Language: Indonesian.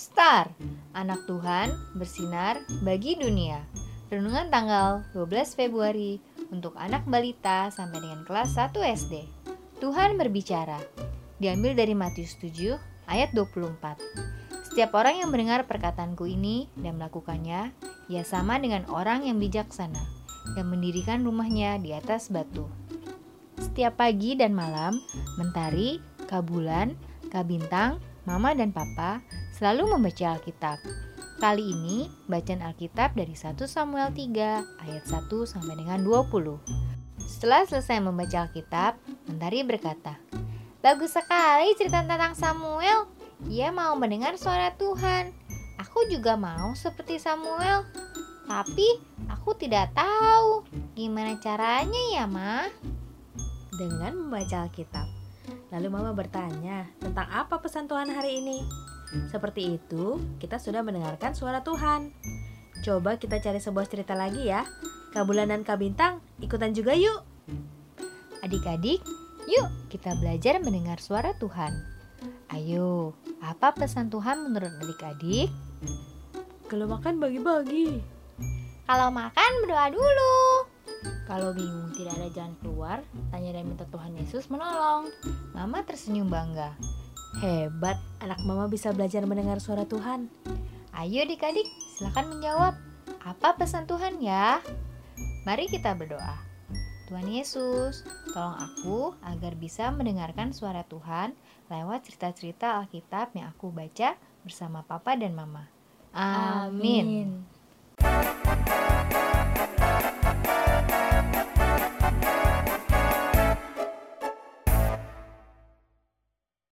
Star, anak Tuhan bersinar bagi dunia. Renungan tanggal 12 Februari untuk anak balita sampai dengan kelas 1 SD. Tuhan berbicara. Diambil dari Matius 7 ayat 24. Setiap orang yang mendengar perkataanku ini dan melakukannya, ia sama dengan orang yang bijaksana yang mendirikan rumahnya di atas batu. Setiap pagi dan malam, mentari, kabulan, kabintang, mama dan papa selalu membaca Alkitab. Kali ini bacaan Alkitab dari 1 Samuel 3 ayat 1 sampai dengan 20. Setelah selesai membaca Alkitab, Mentari berkata, Bagus sekali cerita tentang Samuel. Ia mau mendengar suara Tuhan. Aku juga mau seperti Samuel. Tapi aku tidak tahu gimana caranya ya, Ma. Dengan membaca Alkitab. Lalu Mama bertanya tentang apa pesan Tuhan hari ini. Seperti itu, kita sudah mendengarkan suara Tuhan. Coba kita cari sebuah cerita lagi ya. Kabulan dan Kabintang, ikutan juga yuk. Adik-adik, yuk kita belajar mendengar suara Tuhan. Ayo, apa pesan Tuhan menurut adik-adik? Kalau makan bagi-bagi. Kalau makan berdoa dulu. Kalau bingung tidak ada jalan keluar, tanya dan minta Tuhan Yesus menolong. Mama tersenyum bangga. Hebat, anak mama bisa belajar mendengar suara Tuhan. Ayo adik-adik, silahkan menjawab. Apa pesan Tuhan ya? Mari kita berdoa. Tuhan Yesus, tolong aku agar bisa mendengarkan suara Tuhan lewat cerita-cerita Alkitab yang aku baca bersama Papa dan Mama. Amin. Amin.